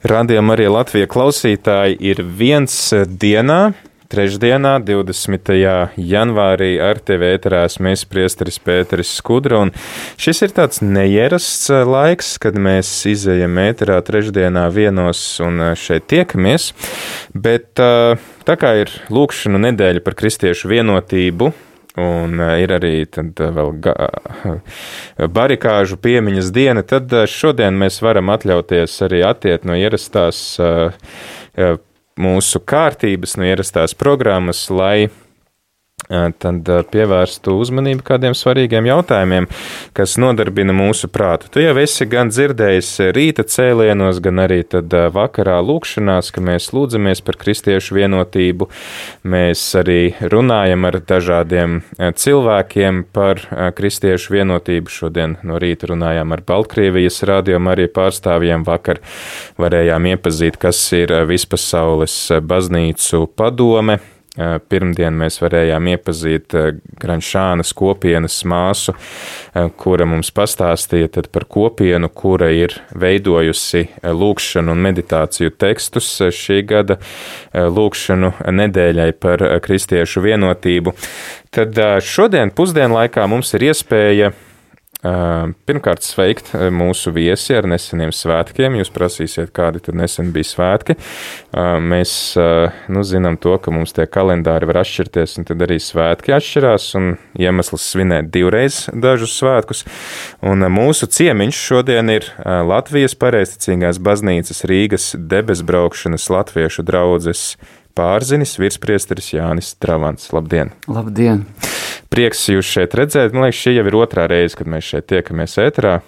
Radījumā arī Latvijas klausītāji ir viens dienā. Trešdienā, 20. janvārī, ar tevi ēterās mēs priesteris Pēteris Skudra, šis ir tāds neierasts laiks, kad mēs izējam ēterā trešdienā vienos un šeit tiekamies, bet tā kā ir lūkšana nedēļa par kristiešu vienotību, un ir arī vēl barikāžu piemiņas diena, tad šodien mēs varam atļauties arī attiet no ierastās mūsu kārtības, no ierastās programmas, lai tad pievērstu uzmanību kādiem svarīgiem jautājumiem, kas nodarbina mūsu prātu. Tu jau esi gan dzirdējis rīta cēlienos, gan arī tad vakarā lūkšanās, ka mēs lūdzamies par kristiešu vienotību. Mēs arī runājam ar dažādiem cilvēkiem par kristiešu vienotību. Šodien no rīta runājām ar Baltkrievijas rādījumu arī pārstāvjiem. Vakar varējām iepazīt, kas ir vispasaules baznīcu padome Pirmdien mēs varējām iepazīt Granšānas kopienas māsu, kura mums pastāstīja par kopienu, kura ir veidojusi lūkšanu un meditāciju tekstus šī gada lūkšanu nedēļai par kristiešu vienotību. Tad šodien pusdienlaikā mums ir iespēja Pirmkārt, sveikt mūsu viesi ar neseniem svētkiem. Jūs prasīsiet, kādi tad nesen bija svētki. Mēs nu, zinām to, ka mums tie kalendāri var atšķirties, un tad arī svētki atšķirās, un iemesls svinēt divreiz dažus svētkus. Un mūsu ciemiņš šodien ir Latvijas pareizticīgās baznīcas Rīgas debesbraukšanas latviešu draudzes pārzinis, virspriesteris Jānis Travants. Labdien! Labdien! Prieks jūs šeit redzēt. Man liekas, šī jau ir otrā reize, kad mēs šeit tiekamies ēterā.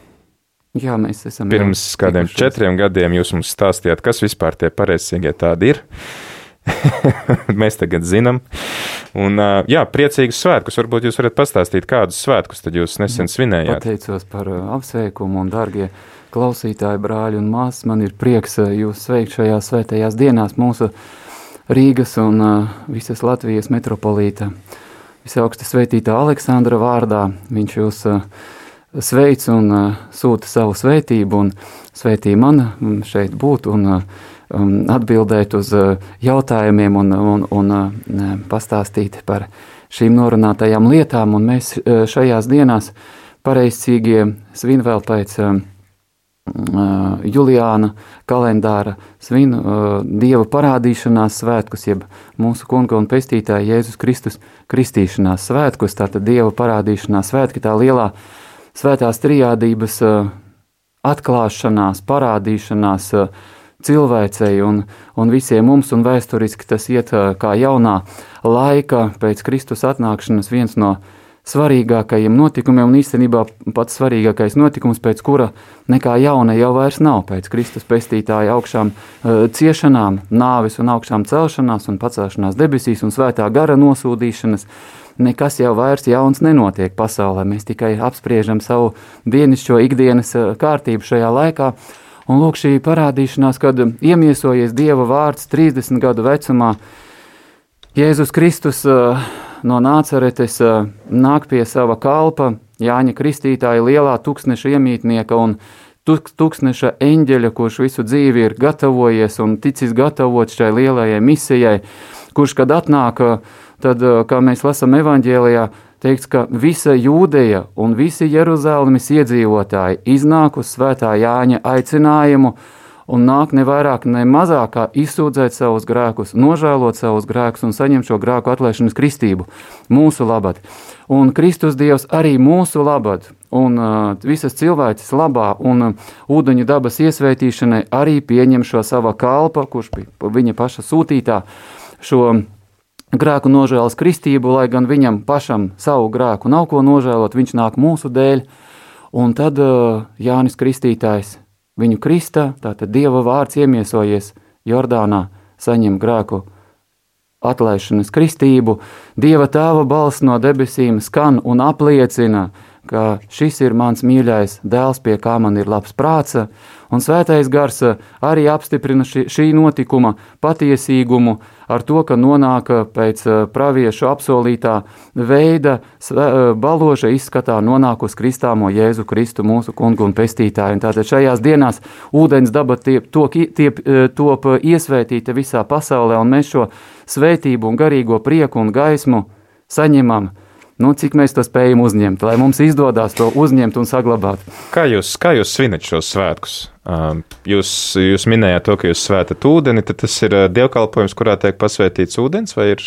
Jā, mēs esam. Pirms kādiem tikušies. četriem gadiem jūs mums stāstījāt, kas vispār tie pareizīgie tādi ir. mēs tagad zinām. Un, jā, priecīgus svētkus. Varbūt jūs varat pastāstīt, kādus svētkus tad jūs nesen svinējāt. Pateicos par apsveikumu un, dārgie klausītāji, brāļi un māsas, man ir prieks jūs sveikt šajās svētajās dienās mūsu Rīgas un visas Latvijas metropolīta visaugstas svētītā Aleksandra vārdā. Viņš jūs uh, sveic un uh, sūta savu svētību un svētī man šeit būt un uh, um, atbildēt uz jautājumiem un, un, un pastāstīt par šīm norunātajām lietām. Un mēs šajās dienās pareizcīgie svin vēl pēc Juliāna kalendāra svin Dieva parādīšanās svētkus, jeb mūsu kunga un pestītāja Jēzus Kristus kristīšanās svētkus, tātad Dieva parādīšanās svētki, tā lielā svētās trijādības atklāšanās, parādīšanās cilvēcei un, un visiem mums, un vēsturiski tas iet kā jaunā laika pēc Kristus atnākšanas viens no svarīgākajiem notikumiem, un īstenībā pats svarīgākais notikums, pēc kura nekā jauna jau vairs nav, pēc Kristus pestītāja augšām uh, ciešanām, nāvis un augšām celšanās un pacelšanās debesīs un svētā gara nosūdīšanas, nekas jau vairs jauns nenotiek pasaulē. Mēs tikai apspriežam savu dienišķo ikdienas kārtību šajā laikā, un lūk šī parādīšanās, kad iemiesojies Dieva vārds 30 gadu vecumā, Jēzus Kristus uh, no Nācaretes nāk pie sava kalpa, Jāņa Kristītāja lielā tūkstneša iemītnieka un tūkstneša eņģeļa, kurš visu dzīvi ir gatavojies un ticis gatavot šai lielajai misijai, kurš, kad atnāk, tad, kā mēs lasām evaņģēlijā, teikts, ka visa jūdeja un visi Jeruzalemes iedzīvotāji iznāk uz svētā Jāņa aicinājumu, un nāk ne vairāk, ne mazāk kā izsūdzēt savus grēkus, nožēlot savus grēkus un saņemt šo grēku atlaišanas kristību. Mūsu labad. Un Kristus Dievs arī mūsu labad. Un uh, visas cilvēces labā. Un uh, ūdeņu dabas iesvētīšanai arī pieņem šo sava kalpa, kurš bija viņa paša sūtītā, šo grēku nožēlas kristību, lai gan viņam pašam savu grēku nav ko nožēlot, viņš nāk mūsu dēļ, un tad uh, Jānis Kristītājs Viņu kristā, tātad Dieva vārds iemiesojies Jordānā, saņem grēku atlaišanas kristību, Dieva tēva balss no debesīm skan un apliecina ka šis ir mans mīļais dēls, pie kā man ir labs prāts, un svētais gars arī apstiprina šī, šī notikuma patiesīgumu ar to, ka nonāk pēc praviešu apsolītā veida baloža izskatā nonāk uz kristāmo Jēzu Kristu mūsu kungu un pestītāju. Un tātad šajās dienās ūdens daba tiep, top, tiep, top iesvētīta visā pasaulē, un mēs šo svētību un garīgo prieku un gaismu saņemam nu, cik mēs to spējam uzņemt, lai mums izdodas to uzņemt un saglabāt. Kā jūs, kā jūs svinat šos svētkus? Jūs, jūs minējāt to, ka jūs svētat ūdeni, tad tas ir dievkalpojums, kurā tiek pasvētīts ūdens, vai ir?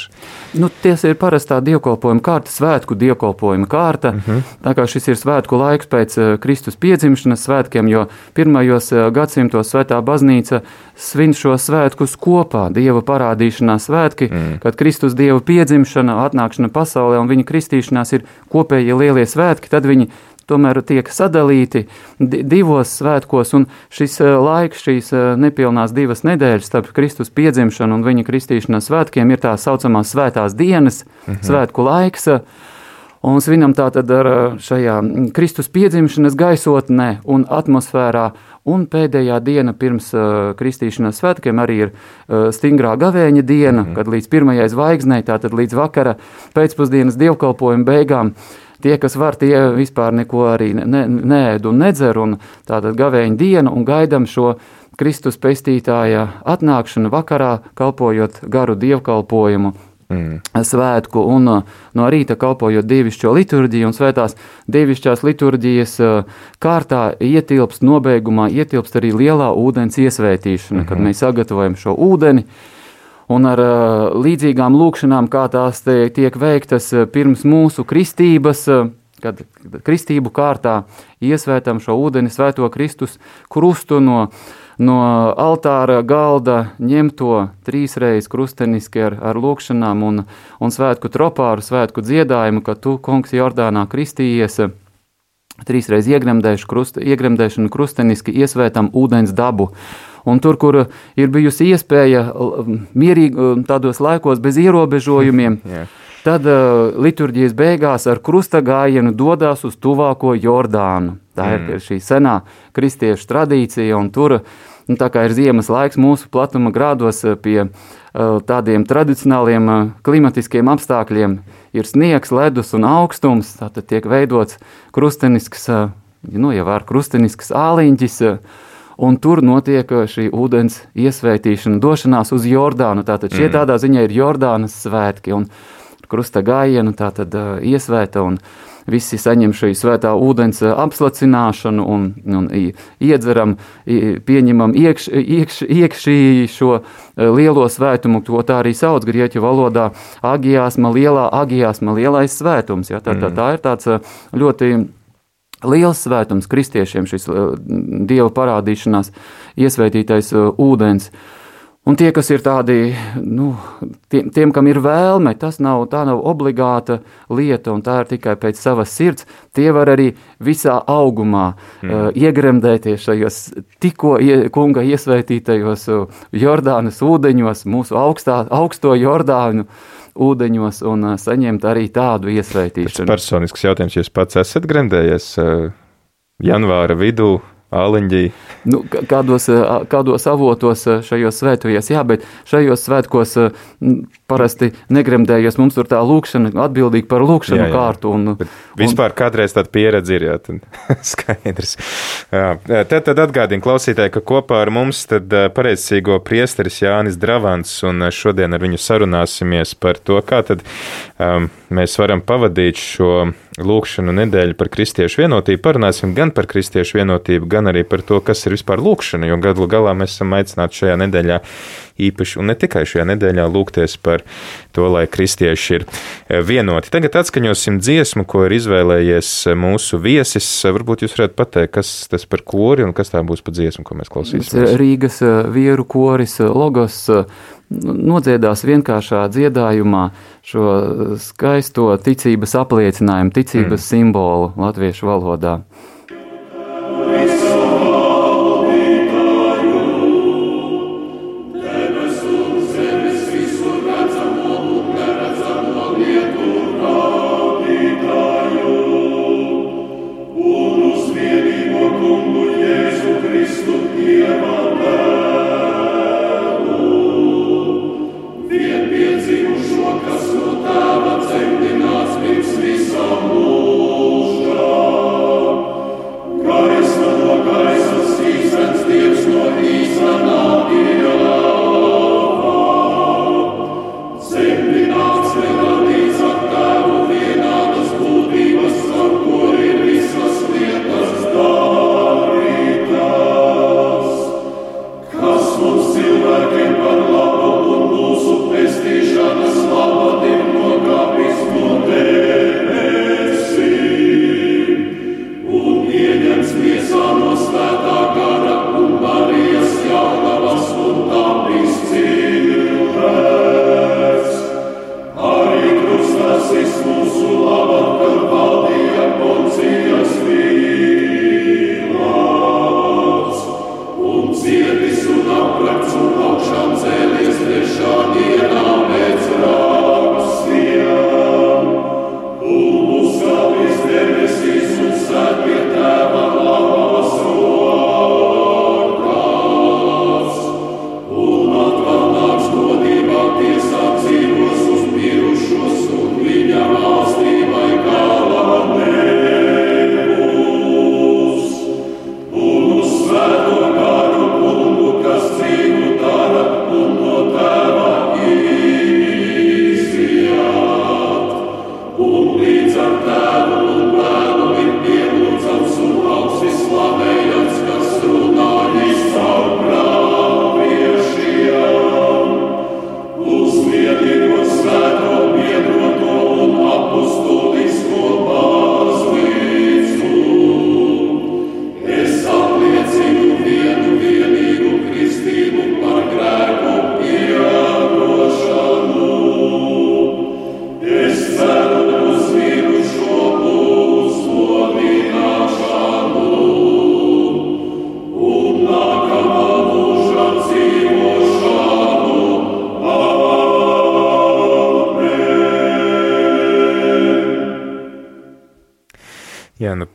Nu, ties ir parastā dievkalpojuma kārta, svētku dievkalpojuma kārta. Uh mhm. -huh. Tā kā šis ir svētku laiks pēc Kristus piedzimšanas svētkiem, jo pirmajos gadsimtos svētā baznīca svin šo svētkus kopā, dieva parādīšanās svētki, mm. kad Kristus dieva piedzimšana, atnākšana pasaulē un viņa kristīšanās ir kopējie lielie svētki, tad viņi tomēr tiek sadalīti divos svētkos, un šis eh, laiks, šīs eh, nepilnās divas nedēļas starp Kristus piedzimšanu un viņa kristīšanas svētkiem ir tā saucamās svētās dienas, mhm. svētku laiks. Un svinam tātad ar eh, šajā Kristus piedzimšanas gaisotnē un atmosfērā, un pēdējā diena pirms uh, kristīšanas svētkiem arī ir uh, stingrā gavēņa diena, mm -hmm. kad līdz pirmajai zvaigznei, tātad līdz vakara pēcpusdienas dievkalpojuma beigām uh, Tie, kas var, tie vispār neko arī ne, neēd un nedzer, un tātad gavēņa diena un gaidam šo Kristus pestītāja atnākšanu vakarā, kalpojot garu dievkalpojumu. Mm. Svētku un no rīta kalpojot dievišķo liturģiju, un svētās dievišķās liturģijas kārtā ietilpst nobeigumā, ietilpst arī lielā ūdens iesvētīšana, mm -hmm. kad mhm. mēs sagatavojam šo ūdeni, un ar līdzīgām lūkšanām, kā tās tiek veiktas pirms mūsu kristības, kad kristību kārtā iesvētam šo ūdeni svēto Kristus krustu no, no altāra galda ņemto trīsreiz krusteniski ar, ar lūkšanām un, un svētku tropāru, svētku dziedājumu, ka tu, kungs, Jordānā kristījies, trīsreiz iegremdēšanu krusteniski iesvētam ūdens dabu. Un tur, kur ir bijusi iespēja mierīgi tādos laikos bez ierobežojumiem, yeah. tad uh, liturģijas beigās ar krusta gājienu dodas uz tuvāko Jordānu. Tā mm. ir šī senā kristiešu tradīcija, un tur, nu, tā kā ir ziemas laiks mūsu platuma grādos pie uh, tādiem tradicionāliem uh, klimatiskiem apstākļiem, ir sniegs, ledus un augstums, tātad tiek veidots krustenisks, nu, jau ar krustenisks āliņķis, un tur notiek uh, šī ūdens iesvētīšana, došanās uz Jordānu. Tātad šie mm. tādā ziņā ir Jordānas svētki, un krusta gājienu tātad uh, iesvēta, un visi saņem šī svētā ūdens uh, apslacināšanu, un, un iedzeram, pieņemam iekš, iekš, iekšī šo lielo svētumu, to tā arī sauc grieķu valodā, agijāsma lielā, agijāsma lielais svētums. Ja? Tā, tā, mm. tā ir tāds ļoti liels svētums kristiešiem, šis uh, dieva parādīšanās, iesvētītais uh, ūdens. Un tie, kas ir tādi, nu, tiem, tiem, kam ir vēlme, tas nav, nav obligāta lieta, un tā ir tikai pēc savas sirds. Tie var arī visā augumā mm. uh, iegremdēties šajos tikko ie, kunga iesvētītajos Jordānas ūdeņos, mūsu augstā, augsto Jordānu uh, ūdeņos un saņemt arī tādu iesvētīšanu. Tas personisks jautājums, jūs pats esat gremdējies janvāra vidū Āliņģī. Nu, kādos, kādos avotos šajos svētkos, jā, bet šajos svētkos parasti negremdējies. Mums tur tā lūkšana, atbildīga par lūkšanu jā, jā. kārtu. Un, bet vispār un... kādreiz tāda pieredze ir, jā, tad skaidrs. Jā. Tad, tad atgādina klausītāji, ka kopā ar mums tad pareizcīgo priesteris Jānis Dravants, un šodien ar viņu sarunāsimies par to, kā tad um, mēs varam pavadīt šo lūkšanu nedēļu par kristiešu vienotību. Parunāsim gan par kristiešu vienotību, gan arī par to, kas ir vispār lūkšana, jo gadu galā mēs esam aicināti šajā nedēļā īpaši, un ne tikai šajā nedēļā, lūgties par to, lai kristieši ir eh, vienoti. Tagad atskaņosim dziesmu, ko ir izvēlējies eh, mūsu viesis. Varbūt jūs varētu pateikt, kas tas par kori un kas tā būs pa dziesmu, ko mēs klausīsimies. Rīgas eh, vieru koris Logos nodziedās vienkāršā dziedājumā šo skaisto ticības apliecinājumu, ticības mm. simbolu latviešu valodā.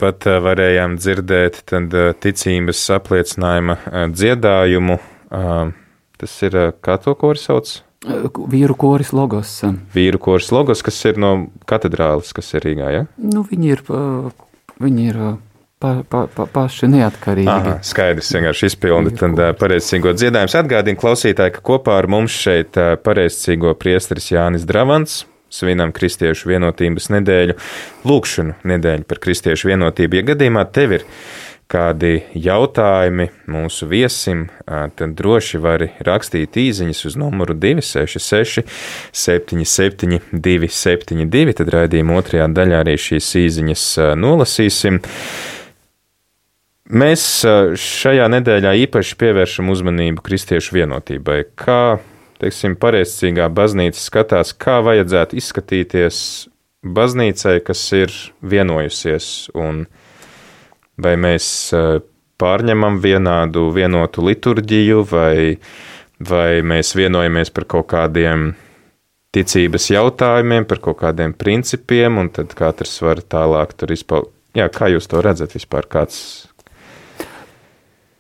Pat varējām dzirdēt tad, ticības apliecinājuma dziedājumu. Tas ir, kā to kori sauc? Vīru koris logos. Vīru koris logos, kas ir no katedrāles, kas ir Rīgā, ja? Nu, viņi ir, viņi ir pa, pa, pa, paši neatkarīgi. Aha, skaidrs, vienkārši izpildi tad pareizcīgo dziedājums. Atgādina klausītāji, ka kopā ar mums šeit pareizcīgo priesteris Jānis Dravants, svinam Kristiešu vienotības nedēļu, lūkšanu nedēļu par Kristiešu vienotību. Ja gadījumā tev ir kādi jautājumi mūsu viesim, tad droši vari rakstīt īsiņas uz numuru 266, 77, 272. Tad raidījuma otrajā daļā arī šīs īsiņas nolasīsim. Mēs šajā nedēļā īpaši pievēršam uzmanību kristiešu vienotībai. Kā teiksim, pareizcīgā baznīca skatās, kā vajadzētu izskatīties baznīcai, kas ir vienojusies, un vai mēs eh, pārņemam vienādu vienotu liturģiju, vai, vai mēs vienojamies par kaut kādiem ticības jautājumiem, par kaut kādiem principiem, un tad katrs var tālāk tur izpaust. Jā, kā jūs to redzat vispār? Kāds...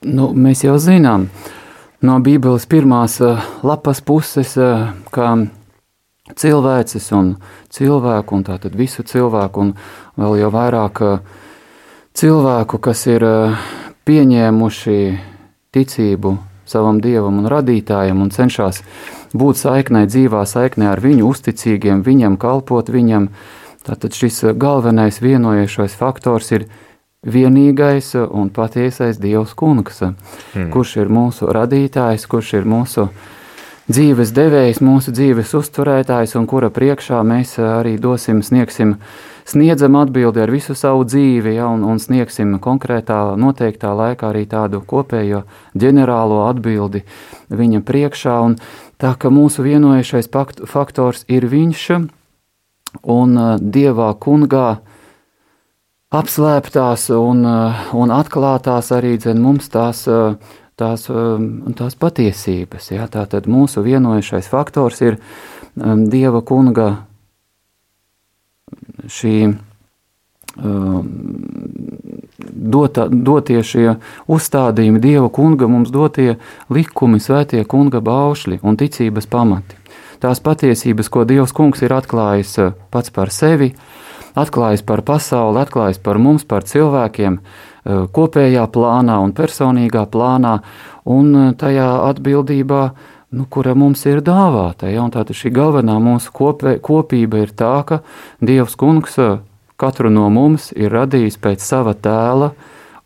Nu, mēs jau zinām, uh, no Bībeles pirmās eh, lapas puses, eh, kā cilvēces un cilvēku, un tātad visu cilvēku, un vēl jau vairāk eh, cilvēku, kas ir pieņēmuši ticību savam dievam un radītājam un cenšas būt saiknē, dzīvā saiknē ar viņu, uzticīgiem, viņam kalpot viņam. Tātad šis galvenais vienojošais faktors ir vienīgais un patiesais Dievs kungs, mm. kurš ir mūsu radītājs, kurš ir mūsu dzīves devējs, mūsu dzīves uzturētājs un kura priekšā mēs arī dosim, sniegsim, sniedzam atbildi ar visu savu dzīvi, ja, un, un sniegsim konkrētā, noteiktā laikā arī tādu kopējo ģenerālo atbildi viņa priekšā, un tā ka mūsu vienojušais faktors ir viņš, un Dievā kungā, apslēptās un, eh, un atklātās arī dzen, mums tās, eh, tās, eh, tās patiesības. Ja? Tātad mūsu vienojušais faktors ir Dieva kunga šī dota, dotie šie uzstādījumi, Dieva kunga mums dotie likumi, svētie kunga baušļi un ticības pamati. Tās patiesības, ko Dievs kungs ir atklājis pats par sevi, atklājas par pasauli, atklājas par mums, par cilvēkiem, eh, kopējā plānā un personīgā plānā, un eh, tajā atbildībā, nu, kura mums ir dāvāta. Ja? Tātad šī galvenā mūsu kopē, kopība ir tā, ka Dievs kungs eh, katru no mums ir radījis pēc sava tēla,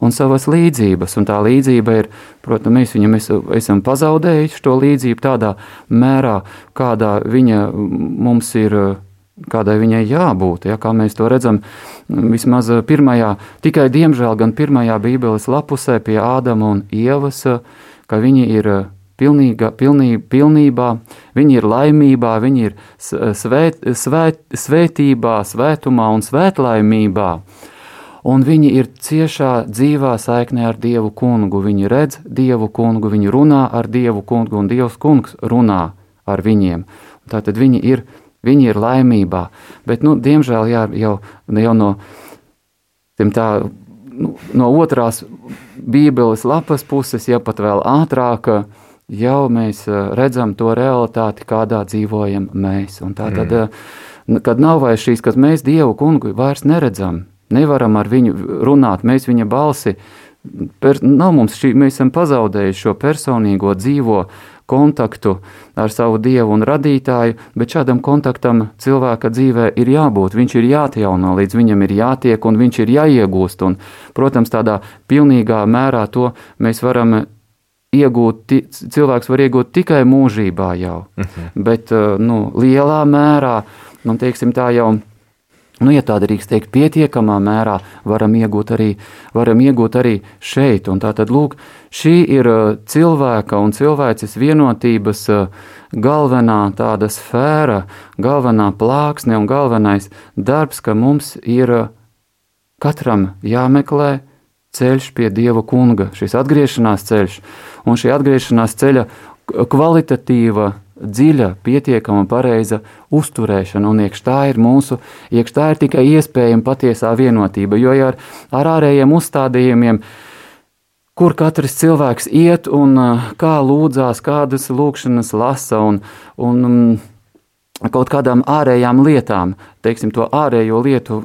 un savas līdzības. Un tā līdzība ir, protams, mēs viņam es, esam pazaudējuši to līdzību tādā mērā, kādā viņa mums ir kādai viņai jābūt. Ja, kā mēs to redzam, vismaz pirmajā, tikai diemžēl gan pirmajā Bībeles lapusē pie Ādama un Ievas, ka viņi ir pilnīga, pilnī, pilnībā, viņi ir laimībā, viņi ir svēt, svēt, svētībā, svētumā un svētlaimībā. un viņi ir ciešā dzīvā saiknē ar Dievu kungu. Viņi redz Dievu kungu, viņi runā ar Dievu kungu, un Dievs kungs runā ar viņiem. Tātad viņi ir, viņi ir laimībā. Bet, nu, diemžēl, jā, jau, jau no, tā, nu, no otrās Bībeles lapas puses, ja pat vēl ātrāk, jau mēs redzam to realitāti, kādā dzīvojam mēs. Un tā tad, mm. kad nav vairs šīs, kad mēs Dievu kungu vairs neredzam, nevaram ar viņu runāt, mēs viņa balsi. Per, nav mums šī, mēs esam pazaudējuši šo personīgo dzīvo kontaktu ar savu dievu un radītāju, bet šādam kontaktam cilvēka dzīvē ir jābūt. Viņš ir jāatjauno, līdz viņam ir jātiek un viņš ir jāiegūst. Un, protams, tādā pilnīgā mērā to mēs varam iegūt, cilvēks var iegūt tikai mūžībā jau, mhm. bet nu, lielā mērā, nu, teiksim tā jau Nu, ja tā drīkst teikt, pietiekamā mērā varam iegūt arī, varam iegūt arī šeit. Un tā tad, lūk, šī ir uh, cilvēka un cilvēces vienotības uh, galvenā tāda sfēra, galvenā plāksne un galvenais darbs, ka mums ir uh, katram jāmeklē ceļš pie Dieva kunga, šis atgriešanās ceļš, un šī atgriešanās ceļa kvalitatīva dziļa, pietiekama, pareiza uzturēšana, un iekš tā ir mūsu, iekš tā ir tikai iespējama patiesā vienotība, jo ar, ar ārējiem uzstādījumiem, kur katrs cilvēks iet un kā lūdzās, kādas lūkšanas lasa un, un um, kaut kādām ārējām lietām, teiksim, to ārējo lietu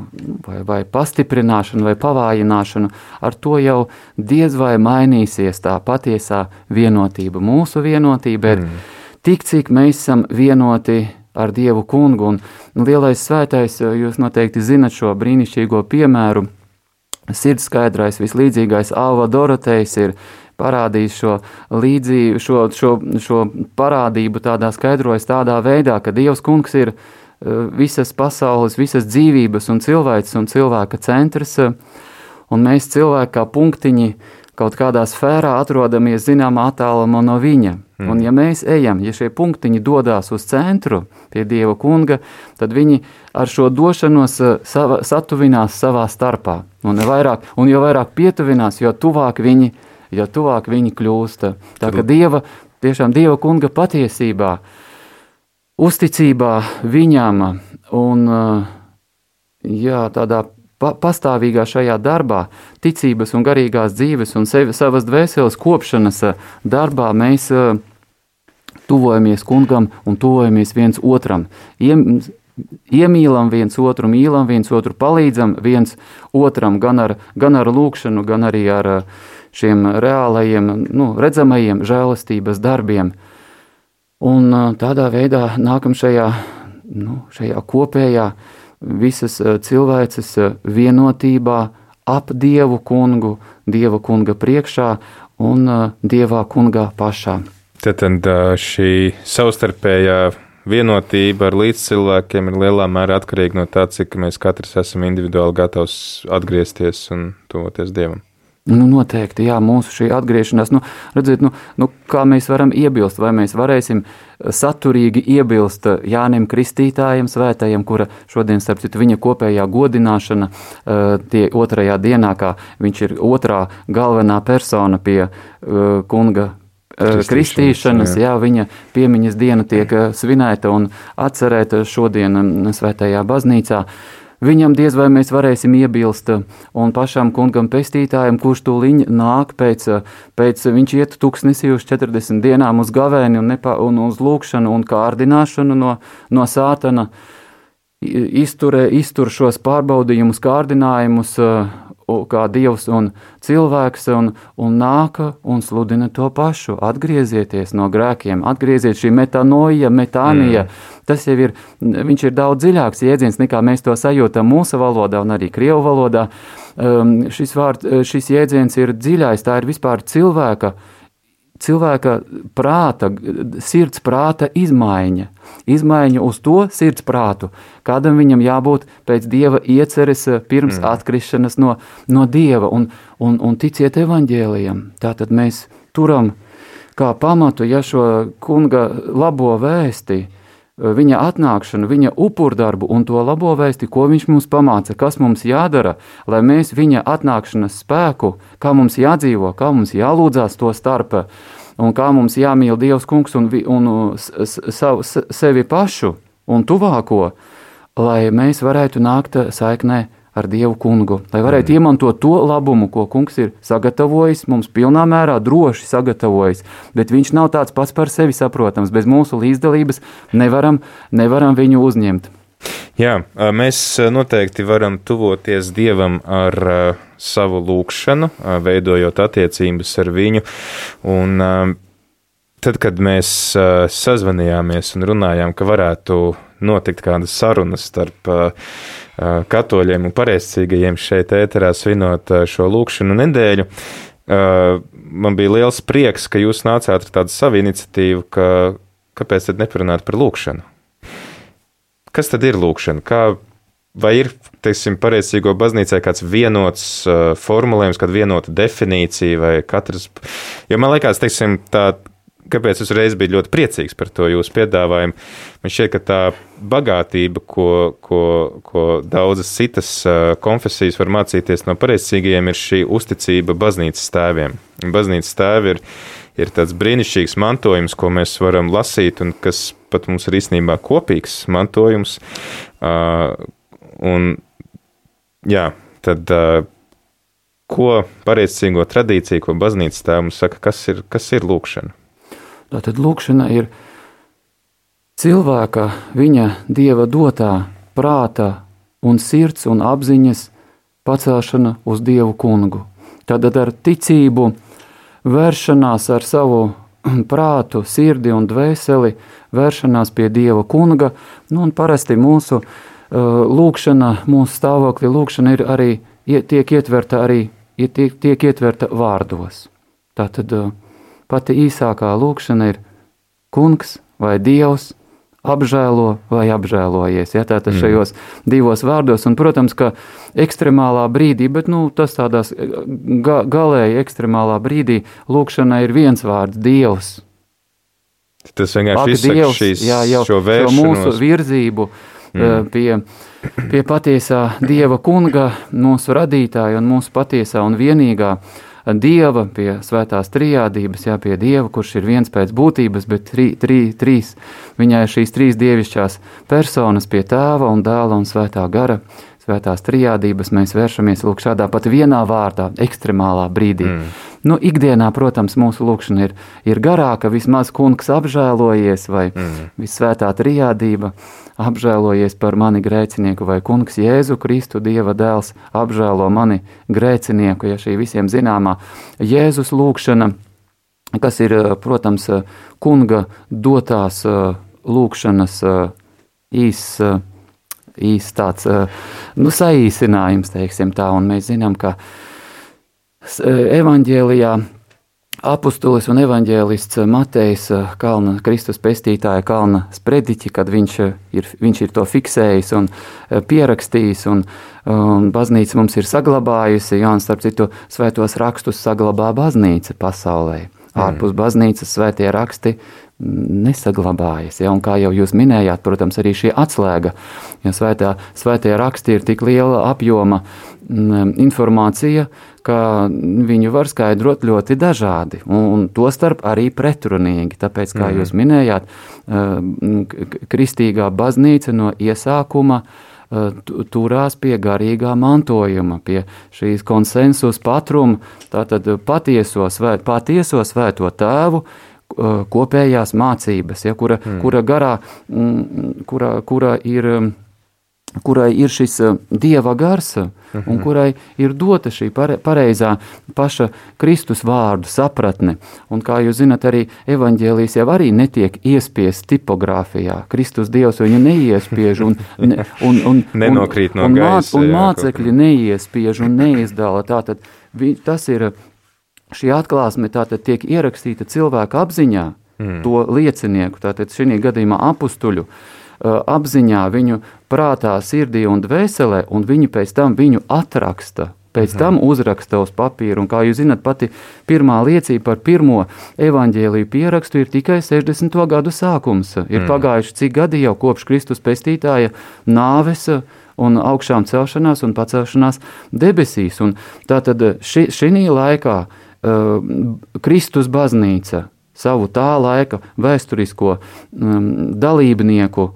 vai, vai pastiprināšanu vai pavājināšanu, ar to jau diez vai mainīsies tā patiesā vienotība. Mūsu vienotība ir. Mm tik cik mēs esam vienoti ar Dievu kungu. Un lielais svētais, jūs noteikti zinat šo brīnišķīgo piemēru. Sirds skaidrais, vislīdzīgais Alva Dorotejs ir parādījis šo, līdzību, šo, šo, šo parādību tādā skaidrojas tādā veidā, ka Dievs kungs ir visas pasaules, visas dzīvības un cilvēks un cilvēka centrs, un mēs cilvēki kā punktiņi kaut kādā sfērā atrodamies zināmā attālumā no viņa. Mm. Un ja mēs ejam, ja šie punktiņi dodas uz centru pie Dieva kunga, tad viņi ar šo došanos eh, sava, satuvinās savā starpā. Un, vairāk, un jo vairāk pietuvinās, jo tuvāk viņi, jo tuvāk viņi kļūst. Tā kā Dieva, tiešām Dieva kunga patiesībā, uzticībā viņam un eh, jā, tādā pa, pastāvīgā šajā darbā, ticības un garīgās dzīves un sevi, savas dvēseles kopšanas eh, darbā mēs uh, tuvojamies kungam un tuvojamies viens otram. Iem, iemīlam viens otru, mīlam viens otru, palīdzam viens otram gan ar, gan ar lūkšanu, gan arī ar uh, šiem reālajiem, nu, redzamajiem žēlastības darbiem. Un tādā veidā nākam šajā, nu, šajā kopējā visas eh, cilvēces eh, vienotībā ap Dievu kungu, Dieva kunga priekšā un eh, Dievā kungā pašā. Tad, tad šī savstarpējā vienotība ar līdzcilvēkiem ir lielā mērā atkarīga no tā, cik mēs katrs esam individuāli gatavs atgriezties un tuvoties Dievam. Nu, noteikti, jā, mūsu šī atgriešanās, nu, redziet, nu, nu, kā mēs varam iebilst, vai mēs varēsim saturīgi iebilst Jānim Kristītājam, svētajam, kura šodien, starp citu, viņa kopējā godināšana tie otrajā dienā, kā viņš ir otrā galvenā persona pie kunga kristīšanas, kristīšanas jā. jā, viņa piemiņas diena tiek svinēta un atcerēta šodien mm, svētajā baznīcā. Viņam diez vai mēs varēsim iebilst, un pašam kungam pestītājam, kurš tūliņ nāk pēc, pēc viņš iet tuksnesī uz 40 dienām uz gavēni un, nepa, un uz lūkšanu un kārdināšanu no, no sātana, izturē, iztur šos pārbaudījumus, kārdinājumus, kā dievs un cilvēks, un, un nāk un sludina to pašu. Atgriezieties no grēkiem, atgriezieties šī metanoja, metānija. Mm. Tas jau ir, viņš ir daudz dziļāks jēdziens nekā mēs to sajūtam mūsu valodā un arī krievu valodā. Um, šis, vārd, šis jēdziens ir dziļais, tā ir vispār cilvēka cilvēka prāta, sirds prāta izmaiņa. Izmaiņa uz to sirds prātu, kādam viņam jābūt pēc dieva ieceres eh, pirms mm. atkrišanas no, no dieva un, un, un ticiet evaņģēlijam. Tātad mēs turam kā pamatu, ja šo kunga labo vēsti, viņa atnākšanu, viņa upurdarbu un to labo vēsti, ko viņš mums pamāca, kas mums jādara, lai mēs viņa atnākšanas spēku, kā mums jādzīvo, kā mums jālūdzās to starpā un kā mums jāmīl Dievs kungs un, un savu, sevi pašu un tuvāko, lai mēs varētu nākt saiknē ar Dievu kungu, lai varētu mm. iemantot to labumu, ko kungs ir sagatavojis, mums pilnā mērā droši sagatavojis, bet viņš nav tāds pats par sevi saprotams. Bez mūsu līdzdalības nevaram, nevaram viņu uzņemt. Jā, mēs noteikti varam tuvoties Dievam ar savu lūgšanu, veidojot attiecības ar viņu. Un, tad, kad mēs sazvanījāmies un runājām, ka varētu notikt kādas sarunas starp katoļiem un pareizcīgajiem šeit ēterā svinot šo lūkšanu nedēļu, man bija liels prieks, ka jūs nācāt ar tādu savu iniciatīvu, ka kāpēc tad neparunāt par lūkšanu? Kas tad ir lūkšana? Kā, vai ir, teiksim, pareizsīgo baznīcai kāds vienots uh, formulējums, kāda vienota definīcija vai katrs? Jo man liekas, teiksim, tā, kāpēc es reiz biju ļoti priecīgs par to jūsu piedāvājumu. Man šķiet, ka tā bagātība, ko, ko, ko daudzas citas konfesijas var mācīties no pareizsīgajiem, ir šī uzticība baznīcas tēviem. Baznīcas tēvi ir ir tāds brīnišķīgs mantojums, ko mēs varam lasīt, un kas pat mums ir īstenībā kopīgs mantojums. Uh, un, jā, tad, uh, ko pareizcīgo tradīciju, ko baznīca tēvs saka, kas ir, kas ir lūkšana? Tātad lūkšana ir cilvēka, viņa dieva dotā prāta un sirds un apziņas pacelšana uz dievu kungu. Tad ar ticību vēršanās ar savu prātu, sirdi un dvēseli, vēršanās pie Dieva kunga. Nu, parasti mūsu uh, lūkšana, mūsu stāvokļa lūkšana ir arī, tiek ietverta arī tiek, tiek ietverta vārdos. Tātad uh, pati īsākā lūkšana ir kungs vai dievs, apžēlo vai apžēlojies. Ja, tātad mm. šajos divos vārdos, un, protams, ka ekstremālā brīdī, bet nu, tas tādās ga, galēji ekstremālā brīdī, lūkšana ir viens vārds - Dievs. Tas vienkārši izsaka šīs, jā, jau, šo vēršanos. Šo mūsu virzību mm. pie, pie patiesā Dieva kunga, mūsu radītāja un mūsu patiesā un vienīgā dieva, pie svētās trijādības, jā, pie dieva, kurš ir viens pēc būtības, bet tri, tri, trīs, viņai ir šīs trīs dievišķās personas pie tēva un dēla un svētā gara. Svētās trijādības mēs vēršamies lūk šādā pat vienā vārdā, ekstremālā brīdī. Mm. Nu, ikdienā, protams, mūsu lūkšana ir, ir garāka, vismaz kungs apžēlojies vai mm. visvētā trijādība apžēlojies par mani grēcinieku, vai kungs Jēzu Kristu, Dieva dēls, apžēlo mani grēcinieku, ja šī visiem zināmā Jēzus lūkšana, kas ir, protams, kunga dotās lūkšanas īs, īs tāds, nu, saīsinājums, teiksim tā, un mēs zinām, ka evaņģēlijā apustulis un evaņģēlists Matejs Kalna, Kristus pestītāja Kalna sprediķi, kad viņš ir, viņš ir to fiksējis un pierakstījis, un, un baznīca mums ir saglabājusi, jā, un starp citu svētos rakstus saglabā baznīca pasaulē. Mm. Ārpus baznīcas svētie raksti nesaglabājas. Ja? Un kā jau jūs minējāt, protams, arī šī atslēga, ja svētā, svētie raksti ir tik liela apjoma m, informācija, ka viņu var skaidrot ļoti dažādi, un, un tostarp arī pretrunīgi. Tāpēc, kā mm. jūs minējāt, kristīgā baznīca no iesākuma turās pie garīgā mantojuma, pie šīs konsensus patruma, tātad patieso, svēt, patieso svēto tēvu, kopējās mācības, ja, kura, mm. kura garā, kura, kura ir kurai ir šis dieva gars, -huh. un mhm. kurai ir dota šī pareizā paša Kristus vārdu sapratne. Un, kā jūs zinat, arī evaņģēlijas jau arī netiek iespiest tipogrāfijā. Kristus Dievs viņu neiespiež un, ne, un, un, Nenokrīt no un, gaisa. Un, un mācekļi neiespiež un neizdala. Tātad tas ir šī atklāsme tātad tiek ierakstīta cilvēka apziņā, mm. to liecinieku, tātad šī gadījumā apustuļu apziņā, viņu prātā, sirdī un dvēselē, un viņi pēc tam viņu atraksta pēc mhm. tam uzraksta uz papīra. Un, kā jūs zināt, pati pirmā liecība par pirmo evaņģēlīju pierakstu ir tikai 60. gadu sākums. Ir mhm. pagājuši cik gadi jau kopš Kristus pestītāja nāves un augšām celšanās un pacelšanās debesīs. Un tātad šī laikā uh, Kristus baznīca savu tā laika vēsturisko um, dalībnieku uh,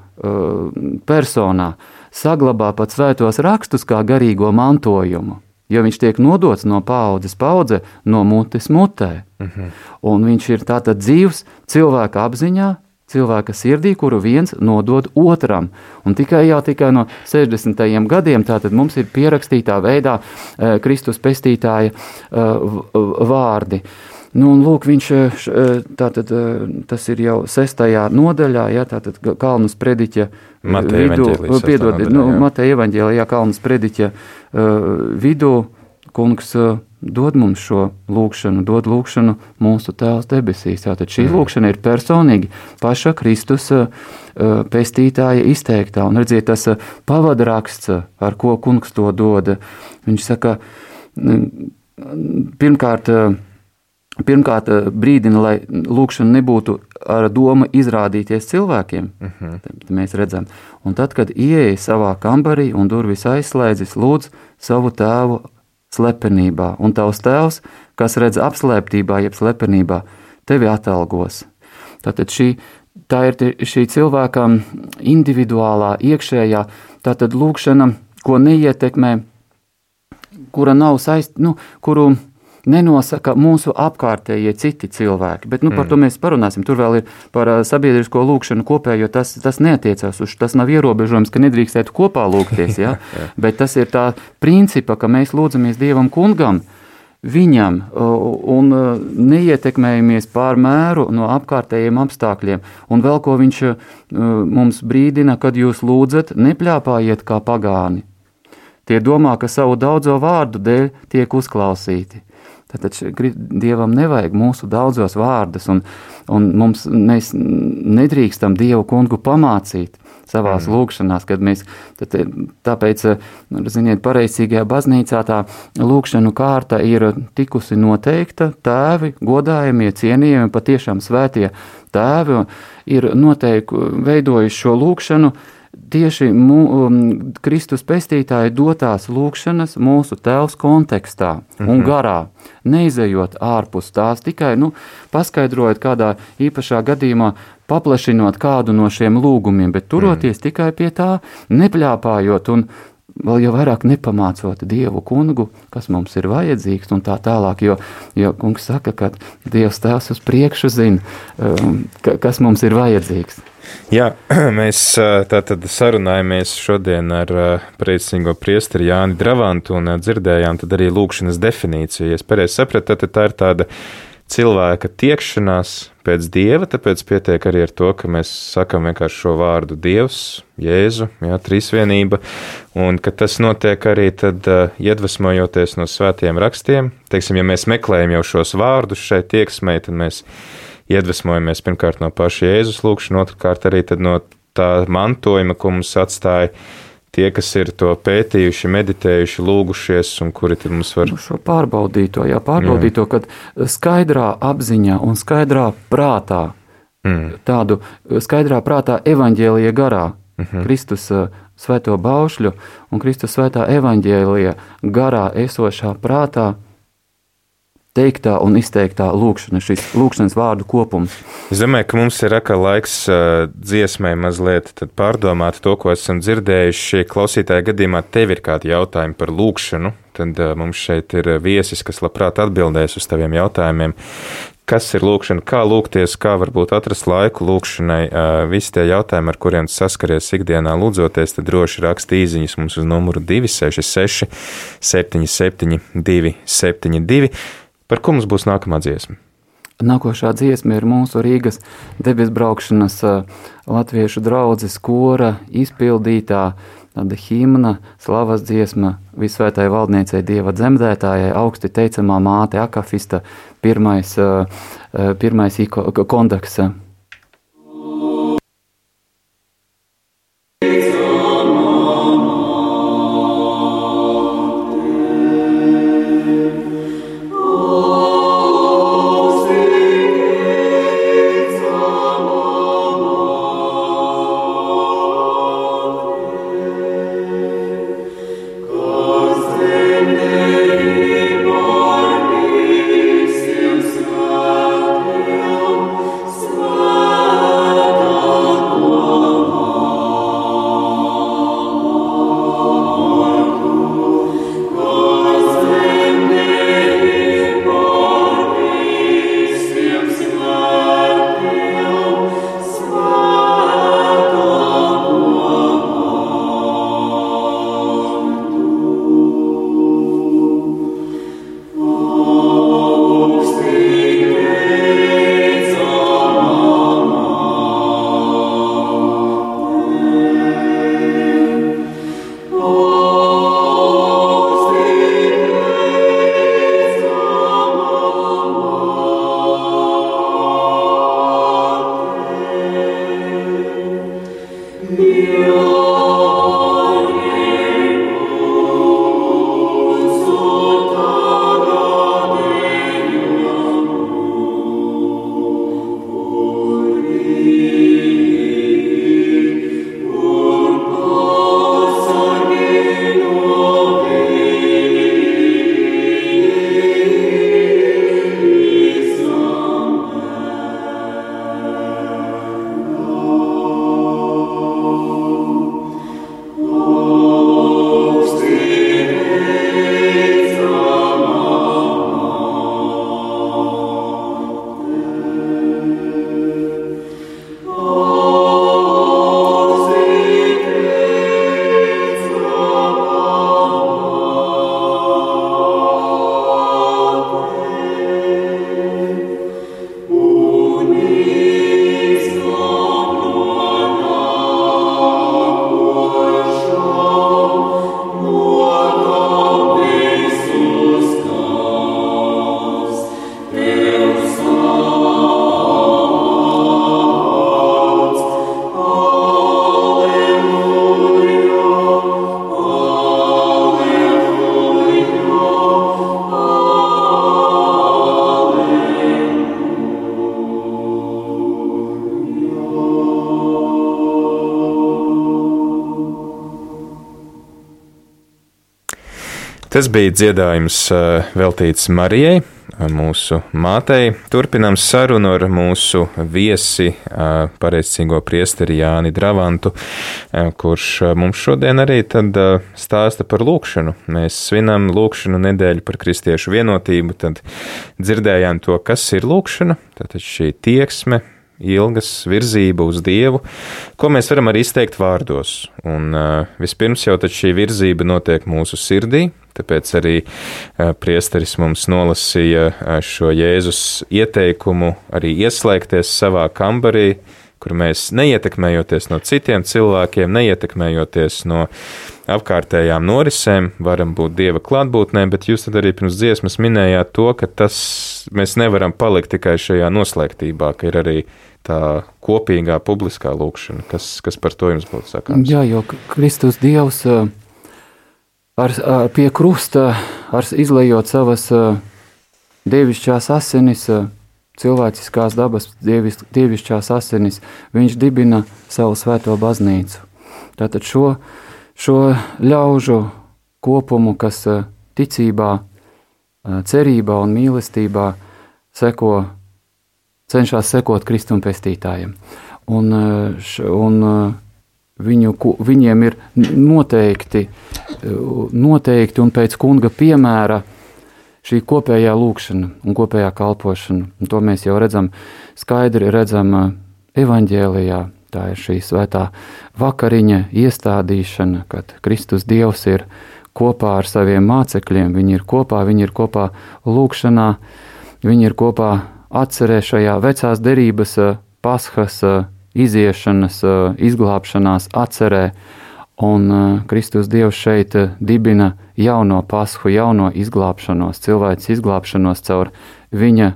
personā saglabā pat svētos rakstus kā garīgo mantojumu. Jo viņš tiek nodots no paudzes paudze, no mutes mutē. Uh mhm. -huh. Un viņš ir tātad dzīves cilvēka apziņā, cilvēka sirdī, kuru viens nodod otram. Un tikai jau tikai no 60. gadiem mums ir pierakstītā veidā uh, Kristus pestītāja uh, vārdi. Nu, un, lūk, viņš, tātad, tas ir jau sestajā nodaļā, ja, tātad Kalnas prediķa vidū, piedodiet, nu, Mateja evaņģēlijā Kalnas prediķa uh, vidū, kungs dod mums šo lūkšanu, dod lūkšanu mūsu Tēvs debesīs. Tātad šī mm. lūkšana ir personīgi paša Kristus pestītāja izteiktā. Un redziet, tas pavadraksts, ar ko kungs to dod, viņš saka, pirmkārt, Pirmkārt, brīdina, lai lūkšana nebūtu ar domu izrādīties cilvēkiem. Uh mhm. -huh. Tad mēs redzam, un tad, kad ieeja savā kambarī un durvis aizslēdzis, lūdz savu tēvu slepenībā, un tavs tēvs, kas redz apslēptībā, jeb slepenībā, tevi atalgos. Tātad šī, tā ir šī cilvēka individuālā, iekšējā, tātad lūkšana, ko neietekmē, kura nav saistīta, nu, kuru nenosaka mūsu apkārtējie citi cilvēki. Bet nu, par mm. to mēs parunāsim. Tur vēl ir par sabiedrisko lūkšanu kopējo. Tas, tas neatiecās uz tas nav ierobežojums, ka nedrīkstētu kopā lūgties. Ja? Bet tas ir tā principa, ka mēs lūdzamies Dievam kungam. Viņam un neietekmējamies pār mēru no apkārtējiem apstākļiem. Un vēl ko viņš mums brīdina, kad jūs lūdzat, nepļāpājiet kā pagāni. Tie domā, ka savu daudzo vārdu dēļ tiek uzklausīti. Tātad Dievam nevajag mūsu daudzos vārdus, un, un mums, mēs nedrīkstam Dievu kungu pamācīt savās mm. lūkšanās, kad mēs, tad, tāpēc, ziniet, pareizīgajā baznīcā tā lūkšanu kārta ir tikusi noteikta, tēvi, godājumie, cienījami, patiešām svētie tēvi ir noteikti veidojuši šo lūkšanu, tieši mū, um, Kristus pestītāja dotās lūkšanas mūsu tēvs kontekstā mm -hmm. un mhm. garā, neizejot ārpus tās, tikai nu, paskaidrojot kādā īpašā gadījumā, paplašinot kādu no šiem lūgumiem, bet turoties mm. tikai pie tā, nepļāpājot un vēl jau vairāk nepamācot Dievu kungu, kas mums ir vajadzīgs un tā tālāk, jo, jo kungs saka, ka Dievs tēvs uz priekšu zina, um, kas mums ir vajadzīgs. Jā, mēs tātad sarunājamies šodien ar priecīgo priesteri Jāni Dravantu un dzirdējām tad arī lūkšanas definīciju. Ja es pareizi sapratu, tad tā ir tāda cilvēka tiekšanās pēc dieva, tāpēc pietiek arī ar to, ka mēs sakam vienkārši šo vārdu Dievs, Jēzu, jā, trīsvienība, un ka tas notiek arī tad iedvesmojoties no svētiem rakstiem. Teiksim, ja mēs meklējam jau šos vārdus šai tieksmei, tad mēs iedvesmojamies pirmkārt no paša Jēzus lūkšana, otrkārt arī no tā mantojuma, ko mums atstāja tie, kas ir to pētījuši, meditējuši, lūgušies, un kuri tad mums var. Nu, šo pārbaudīto, jā, pārbaudīto, kad skaidrā apziņā un skaidrā prātā, mm. tādu skaidrā prātā evaņģēlija garā, mm -hmm. Kristus svēto baušļu un Kristus svētā evaņģēlija garā esošā prātā teiktā un izteiktā lūkšana, šis lūkšanas vārdu kopums. Es domāju, ka mums ir atkal laiks uh, dziesmai mazliet pārdomāt to, ko esam dzirdējuši. Klausītāja gadījumā tev ir kādi jautājumi par lūkšanu, tad uh, mums šeit ir viesis, kas labprāt atbildēs uz taviem jautājumiem. Kas ir lūkšana, kā lūgties, kā varbūt atrast laiku lūkšanai, uh, visi tie jautājumi, ar kuriem saskaries ikdienā lūdzoties, tad droši raksti īziņas mums uz numuru 266 77 272. Par ko mums būs nākamā dziesma? Nākošā dziesma ir mūsu Rīgas debesbraukšanas latviešu draudzes kora izpildītā tāda himna, slavas dziesma visvētai valdniecei dieva dzemdētājai, augsti teicamā māte Akafista, pirmais, pirmais kondaksa Tas bija dziedājums veltīts Marijai, mūsu mātei. Turpinām sarunu ar mūsu viesi, pareizcīgo priesteri Jāni Dravantu, kurš mums šodien arī tad stāsta par lūkšanu. Mēs svinam lūkšanu nedēļu par kristiešu vienotību, tad dzirdējām to, kas ir lūkšana, tātad šī tieksme, ilgas virzība uz Dievu, ko mēs varam arī izteikt vārdos. Un uh, vispirms jau šī virzība notiek mūsu sirdī, tāpēc arī uh, priesteris mums nolasīja uh, šo Jēzus ieteikumu arī ieslēgties savā kambarī, kur mēs neietekmējoties no citiem cilvēkiem, neietekmējoties no apkārtējām norisēm, varam būt Dieva klātbūtnē, bet jūs tad arī pirms dziesmas minējāt to, ka tas mēs nevaram palikt tikai šajā noslēgtībā, ka ir arī tā kopīgā publiskā lūkšana, kas, kas par to jums būtu sakāms? Jā, jo Kristus Dievs ar, ar, pie krusta, ar izlējot savas dievišķās asinis, cilvēciskās dabas dievis, dievišķās asinis, viņš dibina savu svēto baznīcu. Tātad šo, šo ļaužu kopumu, kas ticībā, cerībā un mīlestībā seko cenšas sekot Kristum pestītājiem. Un, un viņu, viņiem ir noteikti, eh, noteikti un pēc kunga piemēra šī kopējā lūkšana un kopējā kalpošana. Un to mēs jau redzam, skaidri redzam evaņģēlijā. Tā ir šī svētā vakariņa iestādīšana, kad Kristus Dievs ir kopā ar saviem mācekļiem. Viņi ir kopā, viņi ir kopā lūkšanā, viņi ir kopā atcerē šajā vecās derības eh, paskas eh, iziešanas, eh, izglābšanās atcerē, un Kristus Dievs šeit dibina jauno pasku, jauno izglābšanos, cilvēks izglābšanos caur viņa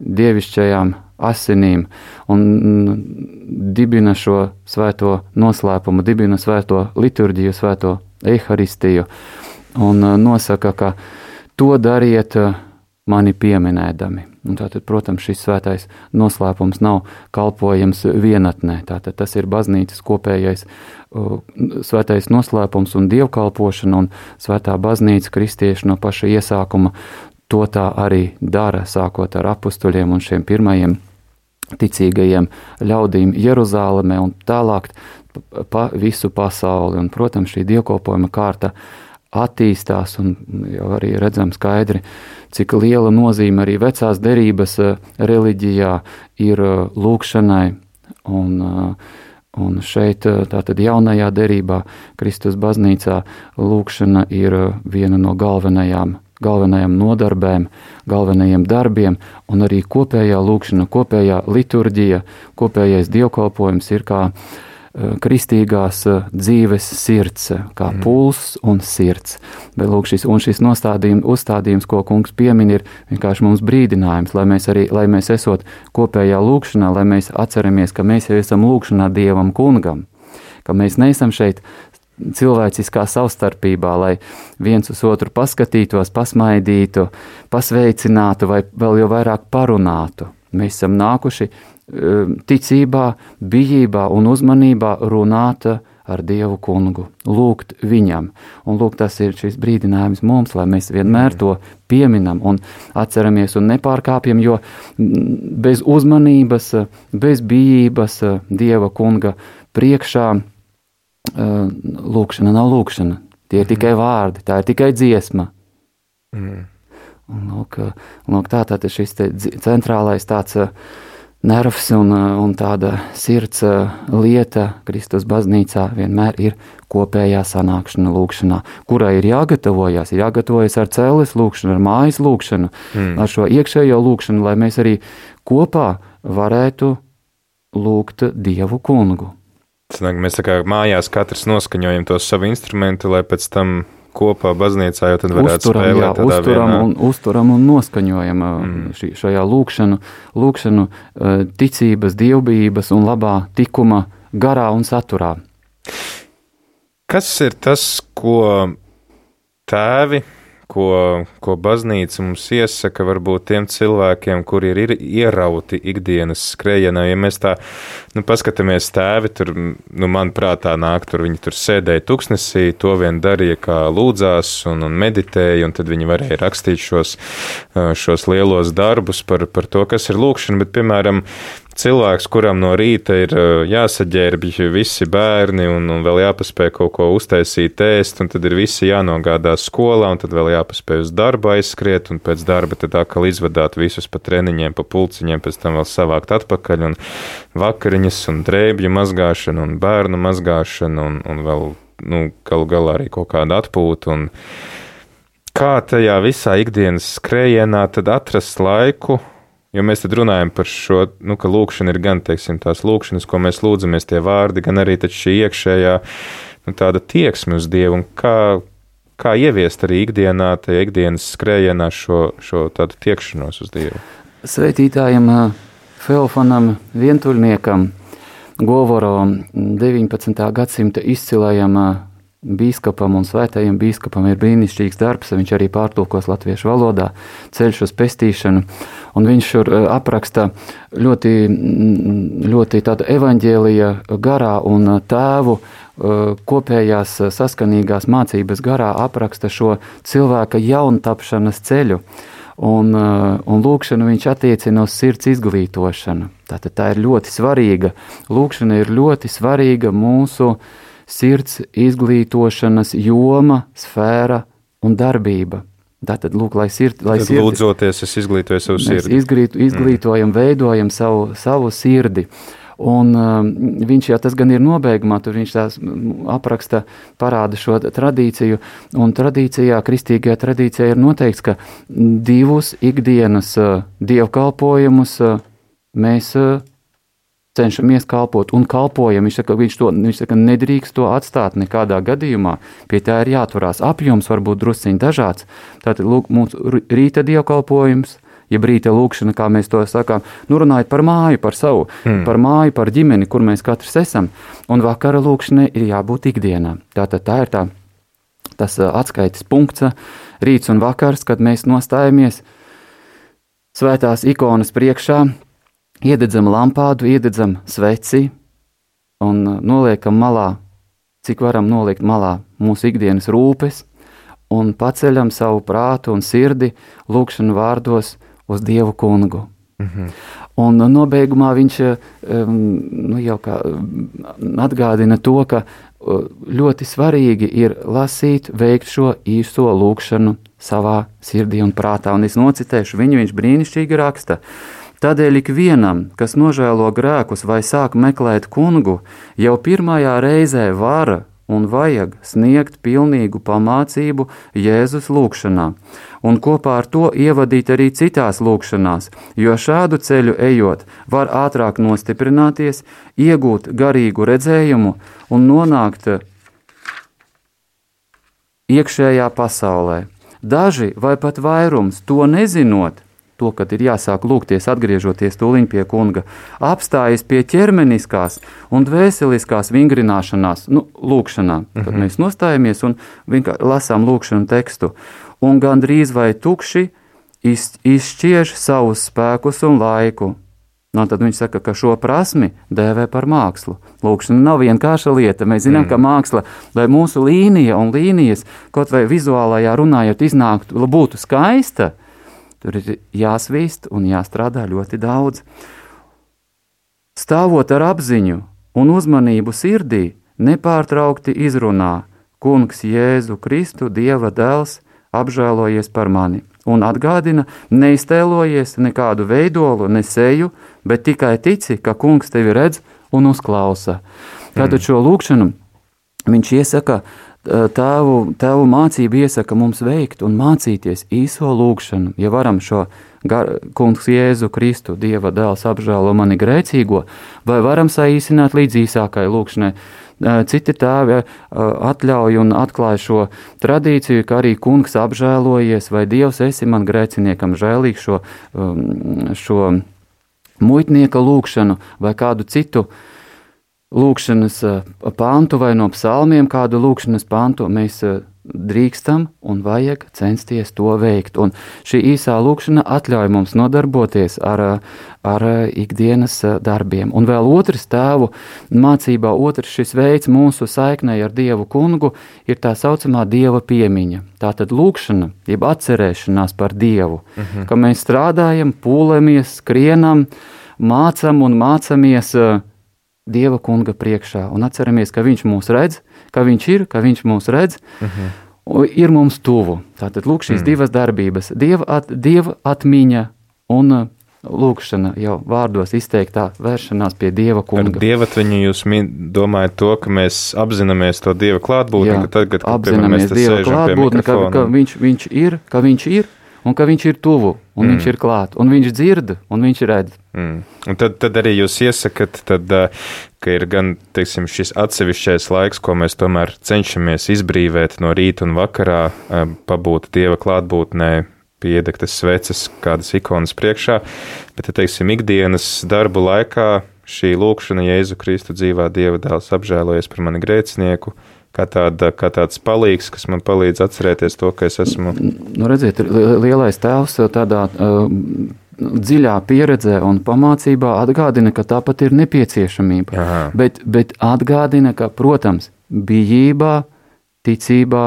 dievišķajām asinīm. Un mm, dibina šo svēto noslēpumu, dibina svēto liturģiju, svēto eharistiju. Un nosaka, ka to dariet mani pieminēdami. Un tātad, protams, šis svētais noslēpums nav kalpojams vienatnē. Tātad tas ir baznīcas kopējais svētais noslēpums un dievkalpošana, un svētā baznīca kristieši no paša iesākuma to tā arī dara, sākot ar apstuļiem un šiem pirmajiem ticīgajiem ļaudīm Jeruzālēmē un tālāk pa visu pasauli. Un, protams, šī dievkalpojuma kārta attīstās un jau arī redzam skaidri, cik liela nozīme arī vecās derības eh, reliģijā ir eh, lūkšanai. Un, eh, un šeit, tātad jaunajā derībā, Kristus baznīcā, lūkšana ir viena no galvenajām, galvenajām nodarbēm, galvenajiem darbiem, un arī kopējā lūkšana, kopējā liturģija, kopējais dievkalpojums ir kā uh, kristīgās eh, dzīves sirds, eh, kā mm. pulss un sirds. Bet, lūk, šis, un šis nostādījums, ko kungs piemin, ir vienkārši mums brīdinājums, lai mēs arī, lai mēs esot kopējā lūkšanā, lai mēs atceramies, ka mēs jau esam lūkšanā Dievam kungam, ka mēs neesam šeit cilvēciskā savstarpībā, lai viens uz otru paskatītos, pasmaidītu, pasveicinātu vai vēl jau vairāk parunātu. Mēs esam nākuši Um, ticībā, bijībā un uzmanībā runāt ar Dievu kungu, lūgt viņam. Un lūk, tas ir šis brīdinājums mums, lai mēs vienmēr to pieminam un atceramies un nepārkāpjam, jo bez uzmanības, bez bijības Dieva kunga priekšā uh, lūkšana nav lūkšana. Tie ir tikai vārdi, tā ir tikai dziesma. Mm. Lūk, lūk, tā tad šis centrālais tāds uh, nervs un, un tāda sirds lieta Kristus baznīcā vienmēr ir kopējā sanākšana, lūkšanā, kurai ir jāgatavojas, ir jāgatavojas ar cēlis lūkšanu, ar mājas lūkšanu, mm. ar šo iekšējo lūkšanu, lai mēs arī kopā varētu lūgt Dievu kungu. Sanāk, mēs tā kā mājās katrs noskaņojam to savu instrumentu, lai pēc tam kopā baznīcā, jo tad varētu uzturam, spēlēt jā, uzturam vienā. un, uzturam un noskaņojam mm. šī, šajā lūkšanu, lūkšanu ticības, dievbijības un labā tikuma garā un saturā. Kas ir tas, ko tēvi, ko, ko baznīca mums iesaka, varbūt tiem cilvēkiem, kuri ir, ierauti ikdienas skrējienā. Ja mēs tā nu, paskatāmies tēvi, tur, nu, manuprāt, tā nāk, tur viņi tur sēdēja tuksnesī, to vien darīja, kā lūdzās un, un meditēja, un tad viņi varēja rakstīt šos, šos lielos darbus par, par to, kas ir lūkšana, bet, piemēram, cilvēks, kuram no rīta ir jāsaģērbj visi bērni un, un vēl jāpaspēj kaut ko uztaisīt, ēst, un tad ir visi jānogādā skolā, un tad vēl jāpaspēj uz darbu aizskriet, un pēc darba tad atkal izvadāt visus pa treniņiem, pa pulciņiem, pēc tam vēl savākt atpakaļ, un vakariņas, un drēbju mazgāšana, un bērnu mazgāšana, un, un vēl, nu, galu galā arī kaut kāda atpūta. Un, kā tajā visā ikdienas skrējienā tad atrast laiku Jo mēs tad runājam par šo, nu, ka lūkšana ir gan, teiksim, tās lūkšanas, ko mēs lūdzamies, tie vārdi, gan arī šī iekšējā nu, tāda tieksme uz Dievu un kā, kā ieviest arī ikdienā, tajā ikdienas skrējienā šo, šo tādu tiekšanos uz Dievu. Svētītājam Feofanam vientuļniekam Govoro 19. gadsimta izcilajam Bīskapam un svētajam bīskapam ir brīnišķīgs darbs. Viņš arī pārtulkos latviešu valodā, ceļš uz pestīšanu. Un viņš tur eh, apraksta ļoti, mm, ļoti tādu evaņģēlija garā un tēvu eh, kopējās saskanīgās mācības garā apraksta šo cilvēka jauntapšanas ceļu. Un, eh, un lūkšanu viņš attiecina uz sirds izglītošanu. Tātad tā ir ļoti svarīga. Lūkšana ir ļoti svarīga mūsu sirds izglītošanas joma, sfēra un darbība. Tātad, lūk, lai sirds, lai sirds, lūdzoties, es izglītoju savu sirdi. Izglītu, izglītojam, mm. veidojam savu, savu sirdi. Un um, viņš jau tas gan ir nobeigumā, tur viņš tās apraksta, parāda šo tradīciju, un tradīcijā, kristīgajā tradīcijā ir noteikts, ka divus ikdienas uh, dievkalpojumus uh, mēs uh, cenšamies kalpot un kalpojam. Viņš saka, viņš to viņš saka, nedrīkst to atstāt nekādā gadījumā. Pie tā ir jāturās. Apjoms var būt drusciņš dažāds. Tātad lūk, mūsu rīta dievkalpojums. Ja brīta lūkšana, kā mēs to sakām, nu runājot par māju, par savu, hmm. par māju, par ģimeni, kur mēs katrs esam, un vakara lūkšanai ir jābūt ikdienā. Tātad tā ir tā, tas atskaites punkts, rīts un vakars, kad mēs nostājamies svētās ikonas priekšā, iededzam lampādu, iededzam sveci un uh, noliekam malā, cik varam noliekt malā mūsu ikdienas rūpes un paceļam savu prātu un sirdi lūkšanu vārdos uz Dievu kungu. -hmm. Un uh, nobeigumā viņš uh, um, nu, jau kā atgādina to, ka ļoti svarīgi ir lasīt, veikt šo īsto lūkšanu savā sirdī un prātā. Un es nocitēšu viņu, viņš brīnišķīgi raksta. Tādēļ ikvienam, kas nožēlo grēkus vai sāk meklēt kungu, jau pirmajā reizē vara un vajag sniegt pilnīgu pamācību Jēzus lūgšanā, un kopā ar to ievadīt arī citās lūgšanās, jo šādu ceļu ejot, var ātrāk nostiprināties, iegūt garīgu redzējumu un nonākt iekšējā pasaulē. Daži vai pat vairums to nezinot, to, kad ir jāsāk lūgties, atgriežoties tūlīt pie kunga, apstājas pie ķermeniskās un dvēseliskās vingrināšanās, nu, lūkšanā, kad mm -hmm. mēs nostājamies un lasām lūkšanu tekstu, un gandrīz vai tukši iz, izšķiež savus spēkus un laiku. No, tad viņš saka, ka šo prasmi dēvē par mākslu. Lūkšana nav vienkārša lieta. Mēs zinām, mm. ka māksla, lai mūsu līnija un līnijas, kaut vai vizuālajā runājot, iznāktu, būtu skaista, Tur ir jāsvīst un jāstrādā ļoti daudz. Stāvot ar apziņu un uzmanību sirdī, nepārtraukti izrunā: Kungs, Jēzu Kristu, Dieva dēls, apžēlojies par mani, un atgādina, neiztēlojies nekādu veidolu, ne seju, bet tikai tici, ka Kungs tevi redz un uzklausa. Tātad mm. šo lūkšanu viņš iesaka tēvu, tēvu mācība iesaka mums veikt un mācīties īso lūgšanu. Ja varam šo gar, kungs Jēzu Kristu, Dieva dēls apžēlo mani grēcīgo, vai varam saīsināt līdz īsākai lūgšanai. Citi tēvi atļauj un atklāj šo tradīciju, ka arī kungs apžēlojies, vai Dievs esi man grēciniekam žēlīgs šo, šo muitnieka lūgšanu vai kādu citu uh, lūkšanas eh, pāntu vai no psalmiem kādu lūkšanas pāntu mēs eh, drīkstam un vajag censties to veikt. Un šī īsā lūkšana atļauj mums nodarboties ar, ar ikdienas darbiem. Un vēl otrs tēvu mācībā, otrs šis veids mūsu saiknei ar Dievu kungu ir tā saucamā Dieva piemiņa. Tā tad lūkšana, jeb atcerēšanās par Dievu, uh mhm. -huh. ka mēs strādājam, pūlamies, skrienam, mācam un mācamies Dieva kunga priekšā un atceramies, ka Viņš mūs redz, ka Viņš ir, ka Viņš mūs redz, uh mhm. -huh. ir mums tuvu. Tātad lūk šīs mm. divas darbības - dieva, at, dieva atmiņa un uh, lūkšana jau vārdos izteiktā vēršanās pie Dieva kunga. Ar dievatviņu jūs domājat to, ka mēs apzināmies to Dieva klātbūtni, Jā, ka tagad, kad apzināmies mēs Dieva klātbūtni, ka, ka viņš, viņš ir, ka viņš ir, un ka viņš ir tuvu, un mm. viņš ir klāt, un viņš dzird, un viņš redz. Mm. Un tad, tad arī jūs iesakat, tad, ka ir gan teiksim, šis atsevišķais laiks, ko mēs tomēr cenšamies izbrīvēt no rīta un vakarā, pabūt Dieva klātbūtnē, piedegtas sveces, kādas ikonas priekšā, bet, teiksim, ikdienas darbu laikā šī lūkšana Jēzu Kristu dzīvā Dieva dēls apžēlojies par mani grēcinieku, kā, tāda, kā tāds palīgs, kas man palīdz atcerēties to, ka es esmu. Nu, redziet, lielais tēvs tādā uh, dziļā pieredzē un pamācībā atgādina, ka tāpat ir nepieciešamība. Aha. Bet, bet atgādina, ka, protams, bijībā, ticībā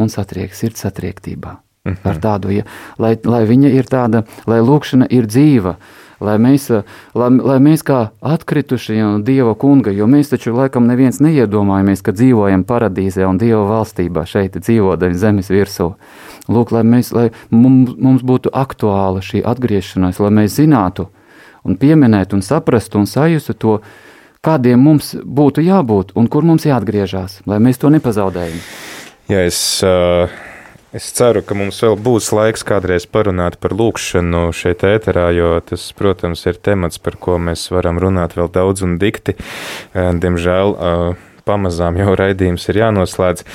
un satriek, sirds satriektībā. Uh -huh. Ar tādu, ja, lai, lai viņa ir tāda, lai lūkšana ir dzīva, lai mēs, lai, lai mēs kā atkritušie no Dieva kunga, jo mēs taču laikam neviens neiedomājamies, ka dzīvojam paradīzē un Dieva valstībā šeit dzīvodami zemes virsū. Lūk, lai, mēs, lai mums, mums būtu aktuāla šī atgriešanās, lai mēs zinātu un pieminētu un saprastu un sajustu to, kādiem mums būtu jābūt un kur mums jāatgriežas, lai mēs to nepazaudējam. Ja es, uh Es ceru, ka mums vēl būs laiks kādreiz parunāt par lūkšanu šeit ēterā, jo tas, protams, ir temats, par ko mēs varam runāt vēl daudz un dikti. Eh, diemžēl eh, pamazām jau raidījums ir jānoslēdz.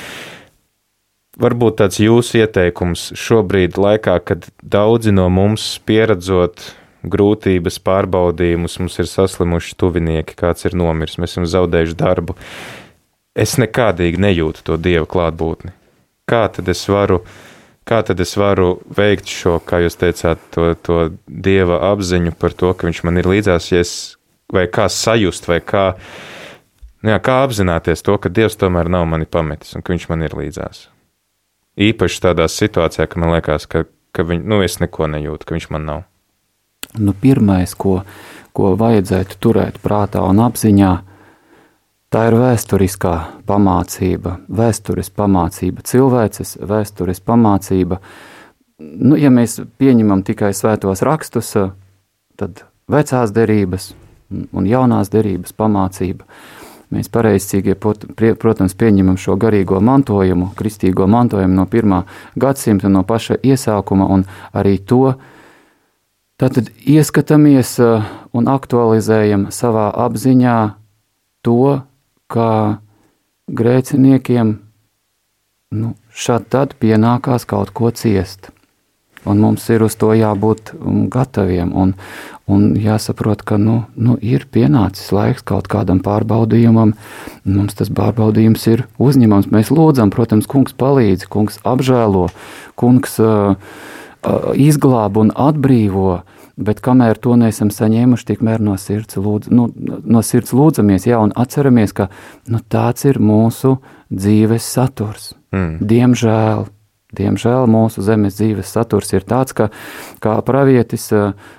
Varbūt tāds jūsu ieteikums šobrīd, laikā, kad daudzi no mums pieredzot grūtības, pārbaudījumus, mums ir saslimuši tuvinieki, kāds ir nomiris, mēs esam zaudējuši darbu. Es nekādīgi nejūtu to dievu klātbūtni kā tad es varu, kā tad es varu veikt šo, kā jūs teicāt, to, to dieva apziņu par to, ka viņš man ir līdzās, ja es, vai kā sajust, vai kā, nu jā, kā apzināties to, ka dievs tomēr nav mani pametis un ka viņš man ir līdzās. Īpaši tādā situācijā, ka man liekas, ka, ka viņ, nu, es neko nejūtu, ka viņš man nav. Nu, pirmais, ko, ko vajadzētu turēt prātā un apziņā, ir Tā ir vēsturiskā pamācība, vēstures pamācība, cilvēces vēstures pamācība. Nu, ja mēs pieņemam tikai svētos rakstus, tad vecās derības un jaunās derības pamācība. Mēs pareizcīgie, protams, pieņemam šo garīgo mantojumu, kristīgo mantojumu no pirmā gadsimta, no paša iesākuma, un arī to tātad ieskatāmies un aktualizējam savā apziņā to, ka grēciniekiem nu, šādi tad pienākās kaut ko ciest. Un mums ir uz to jābūt um, gataviem. Un, un jāsaprot, ka nu, nu, ir pienācis laiks kaut kādam pārbaudījumam. Mums tas pārbaudījums ir uzņemams. Mēs lūdzam, protams, kungs palīdz, kungs apžēlo, kungs uh, uh, izglāb un atbrīvo. Bet kamēr to neesam saņēmuši, tikmēr no sirds, lūdz, nu, no sirds lūdzamies, jā, un atceramies, ka nu, tāds ir mūsu dzīves saturs. Mm. Diemžēl, diemžēl mūsu zemes dzīves saturs ir tāds, ka, kā pravietis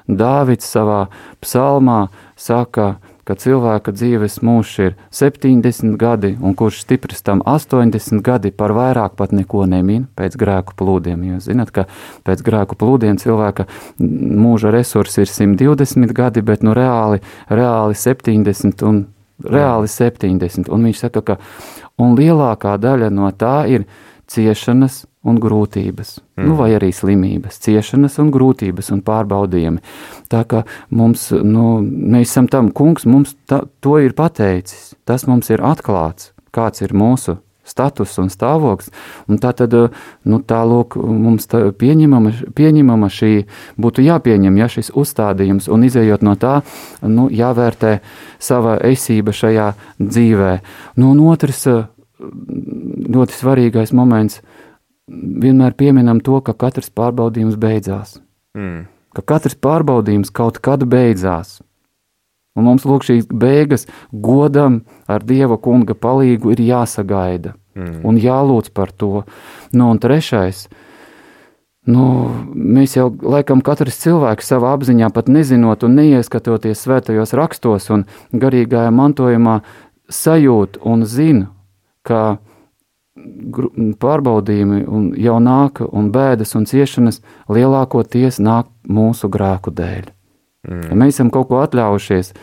Dāvids savā psalmā saka, ka cilvēka dzīves mūžs ir 70 gadi, un kurš stiprs tam 80 gadi, par vairāk pat neko nemin pēc grēku plūdiem. Jūs zināt, ka pēc grēku plūdiem cilvēka mūža resursi ir 120 gadi, bet nu reāli, reāli 70 un reāli 70. Un viņš saka, ka un lielākā daļa no tā ir ciešanas un grūtības, mm. nu, vai arī slimības, ciešanas un grūtības un pārbaudījumi. Tā kā mums, nu, mēs esam tam, kungs mums ta, to ir pateicis, tas mums ir atklāts, kāds ir mūsu status un stāvoklis. Un tā tad, nu, tā lūk, mums tā pieņemama, pieņemama šī, būtu jāpieņem, ja šis uzstādījums, un izējot no tā, nu, jāvērtē sava esība šajā dzīvē. Nu, un otrs, ļoti svarīgais moments. Vienmēr pieminam to, ka katrs pārbaudījums beidzās. Mm. Ka katrs pārbaudījums kaut kad beidzās. Un mums lūk šīs beigas godam ar Dieva kunga palīgu ir jāsagaida Mm. un jālūdz par to. Nu, un trešais, nu, mēs jau laikam katrs cilvēks savā apziņā pat nezinot un neieskatoties svētajos rakstos un garīgajā mantojumā sajūt un zina, ka pārbaudījumi un jau nāk un bēdas un ciešanas lielākoties nāk mūsu grēku dēļ. Ja mēs esam kaut ko atļaujušies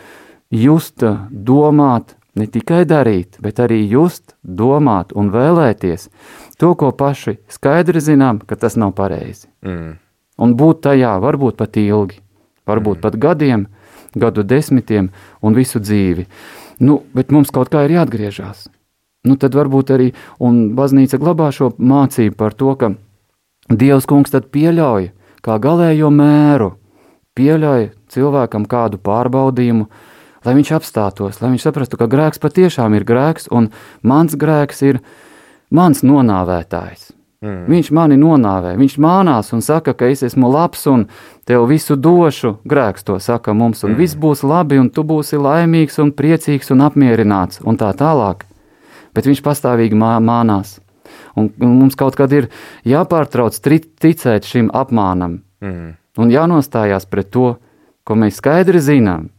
just, domāt, ne tikai darīt, bet arī just, domāt un vēlēties to, ko paši skaidri zinām, ka tas nav pareizi. Mm. Un būt tajā varbūt pat ilgi, varbūt pat gadiem, gadu desmitiem un visu dzīvi. Nu, bet mums kaut kā ir jāatgriežas. Nu, tad varbūt arī baznīca glabā šo mācību par to, ka Dievs kungs tad pieļauj kā galējo mēru, pieļauj cilvēkam kādu pārbaudījumu, lai viņš apstātos, lai viņš saprastu, ka grēks patiešām ir grēks, un mans grēks ir mans nonāvētājs. Mm. Viņš mani nonāvē, viņš mānās un saka, ka es esmu labs un tev visu došu. Grēks to saka mums, un mm. viss būs labi, un tu būsi laimīgs un priecīgs un apmierināts, un tā tālāk. Bet viņš pastāvīgi mā, mānās. Un, un mums kaut kad ir jāpārtrauc ticēt šim apmānam Mm. un jānostājās pret to, ko mēs skaidri zinām.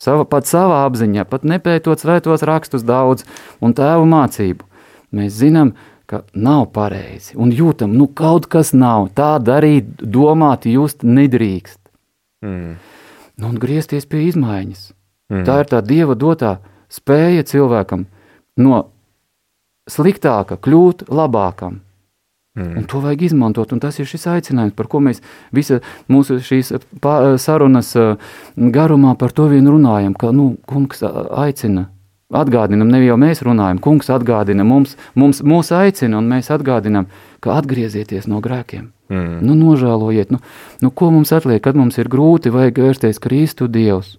Sava, pat savā apziņā, pat nepētot svētos rakstus daudz un tēvu mācību. Mēs zinām, ka nav pareizi un jūtam, nu kaut kas nav. Tā darīt, domāt, just nedrīkst. Mm. Nu, un griezties pie izmaiņas. Mm. Tā ir tā dieva dotā spēja cilvēkam no sliktāka kļūt labākam. Mm. Un to vajag izmantot, un tas ir šis aicinājums, par ko mēs visa mūsu šīs pā- sarunas ā, garumā par to vien runājam, ka, nu, kungs aicina, atgādinam, ne jau mēs runājam, kungs atgādina mums, mums mūs aicina, un mēs atgādinam, ka atgriezieties no grēkiem. Mm. Nu, nožēlojiet, nu, nu, ko mums atliek, kad mums ir grūti, vajag vērsties Kristu Dievs.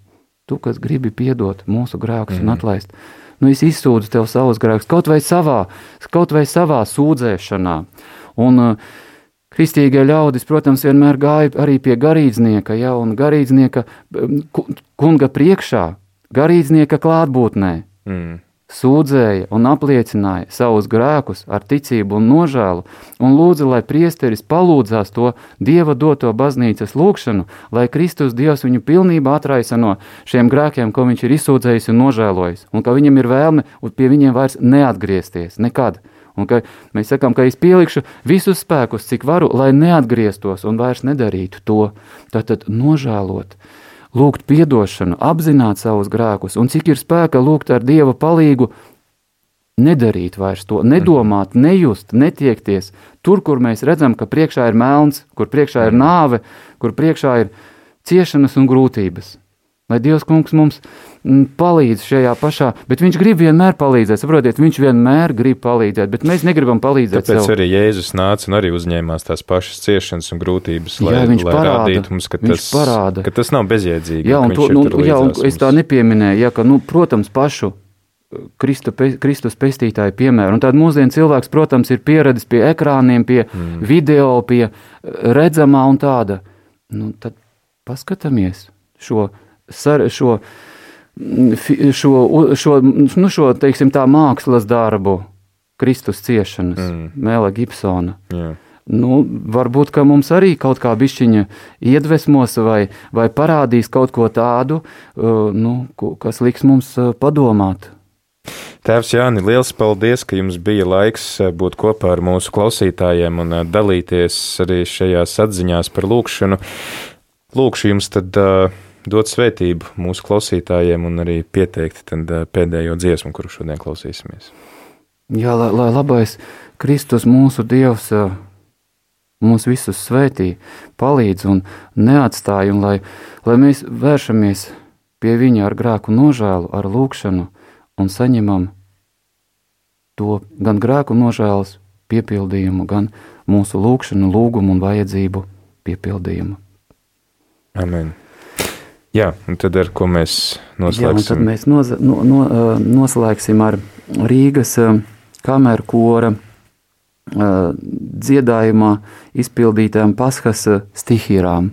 Tu, kas gribi piedot mūsu grēkus mm. un atlaist, nu, es izsūdzu tev savus grēkus, kaut vai savā, kaut vai savā sūdzēšanā. Un uh, kristīgie ļaudis, protams, vienmēr gāja arī pie garīdznieka, ja, un garīdznieka um, ku- kunga priekšā, garīdznieka klātbūtnē Mm. Sūdzēja un apliecināja savus grēkus ar ticību un nožēlu, un lūdza, lai priesteris palūdzās to dieva doto baznīcas lūgšanu, lai Kristus Dievs viņu pilnībā atraisa no šiem grēkiem, ko viņš ir izsūdzējis un nožēlojis, un ka viņam ir vēlme pie viņiem vairs neatgriezties nekad. Un ka mēs sakām, ka es pielikšu visus spēkus, cik varu, lai neatgrieztos un vairs nedarītu to. Tātad nožēlot, lūgt atdošanu, apzināt savus grēkus, un cik ir spēka lūgt ar Dieva palīdzību, nedarīt vairs to, nedomāt, nejust, netiekties tur, kur mēs redzam, ka priekšā ir melns, kur priekšā ir nāve, kur priekšā ir ciešanas un grūtības. Lai Dievs kungs mums palīdz šajā pašā, bet viņš grib vienmēr palīdzēt. Saprotiet, viņš vienmēr grib palīdzēt, bet mēs negribam palīdzēt Tāpēc sev. arī Jēzus nāca un arī uzņēmās tās pašas ciešanas un grūtības, lai, Jā, lai parāda, rādītu mums, ka tas, parāda. ka tas nav bezjēdzīgi. Jā, un, to, nu, jā, un es tā nepieminēju, ja, ka, nu, protams, pašu Kristu, pe- Kristus pestītāju piemēru. Un tad mūsdienu cilvēks, protams, ir pieradis pie ekrāniem, pie mm. video, pie eh, redzamā un tāda. Nu, tad paskatāmies šo, sar, šo, mm, fi- šo, šo, nu, šo teiksim, tā mākslas darbu, Kristus ciešanas, Mm. Mēla Gibsona. Jā. Nu, varbūt, mums arī kaut kā bišķiņa iedvesmos vai, vai parādīs kaut ko tādu, uh, nu, kas liks mums uh, padomāt. Tēvs Jāni, liels paldies, ka jums bija laiks eh, būt kopā ar mūsu klausītājiem un dalīties arī šajās atziņās par lūkšanu. Lūkšu jums tad uh, dot svētību mūsu klausītājiem un arī pieteikt uh, pēdējo dziesmu, kuru šodien klausīsimies. Jā, lai, lai labais Kristus mūsu Dievs uh, mūs visus svētī, palīdz un neatstāj, un lai, lai mēs vēršamies pie viņa ar grēku nožēlu, ar lūkšanu un saņemam to gan grēku nožēlas piepildījumu, gan mūsu lūkšanu, lūgumu un vajadzību piepildījumu. Amen. Jā, un tad ar ko mēs Jā, un tad noslēgsim? mēs noza, no, no, noslēgsim ar Rīgas kameru kora dziedājumā izpildītām paskas stihīrām.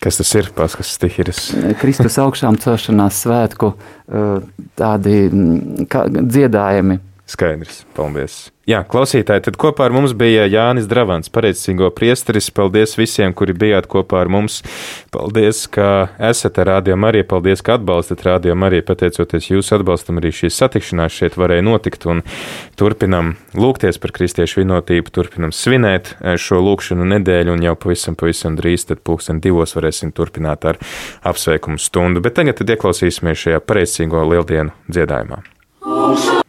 Kas tas ir? Paskas stihīras. Kristus augšām celšanās svētku tādi dziedājumi. Skaidrs, paldies. Jā, klausītāji, tad kopā ar mums bija Jānis Dravans, pareicīgo priesteris. Paldies visiem, kuri bijāt kopā ar mums. Paldies, ka esat ar Rādio Mariju, paldies, ka atbalstat Rādio Mariju. Pateicoties jūsu atbalstam, arī šīs satikšanās šeit varēja notikt turpinam lūgties par kristiešu vienotību, turpinam svinēt eh, šo lūkšanu nedēļu un jau pavisam, pavisam drīz tad pulksten divos varēsim turpināt ar apsveikumu stundu. Bet tagad ieklausīsimies šajā pareicīgo lieldienu dziedājumā. Lūkšana.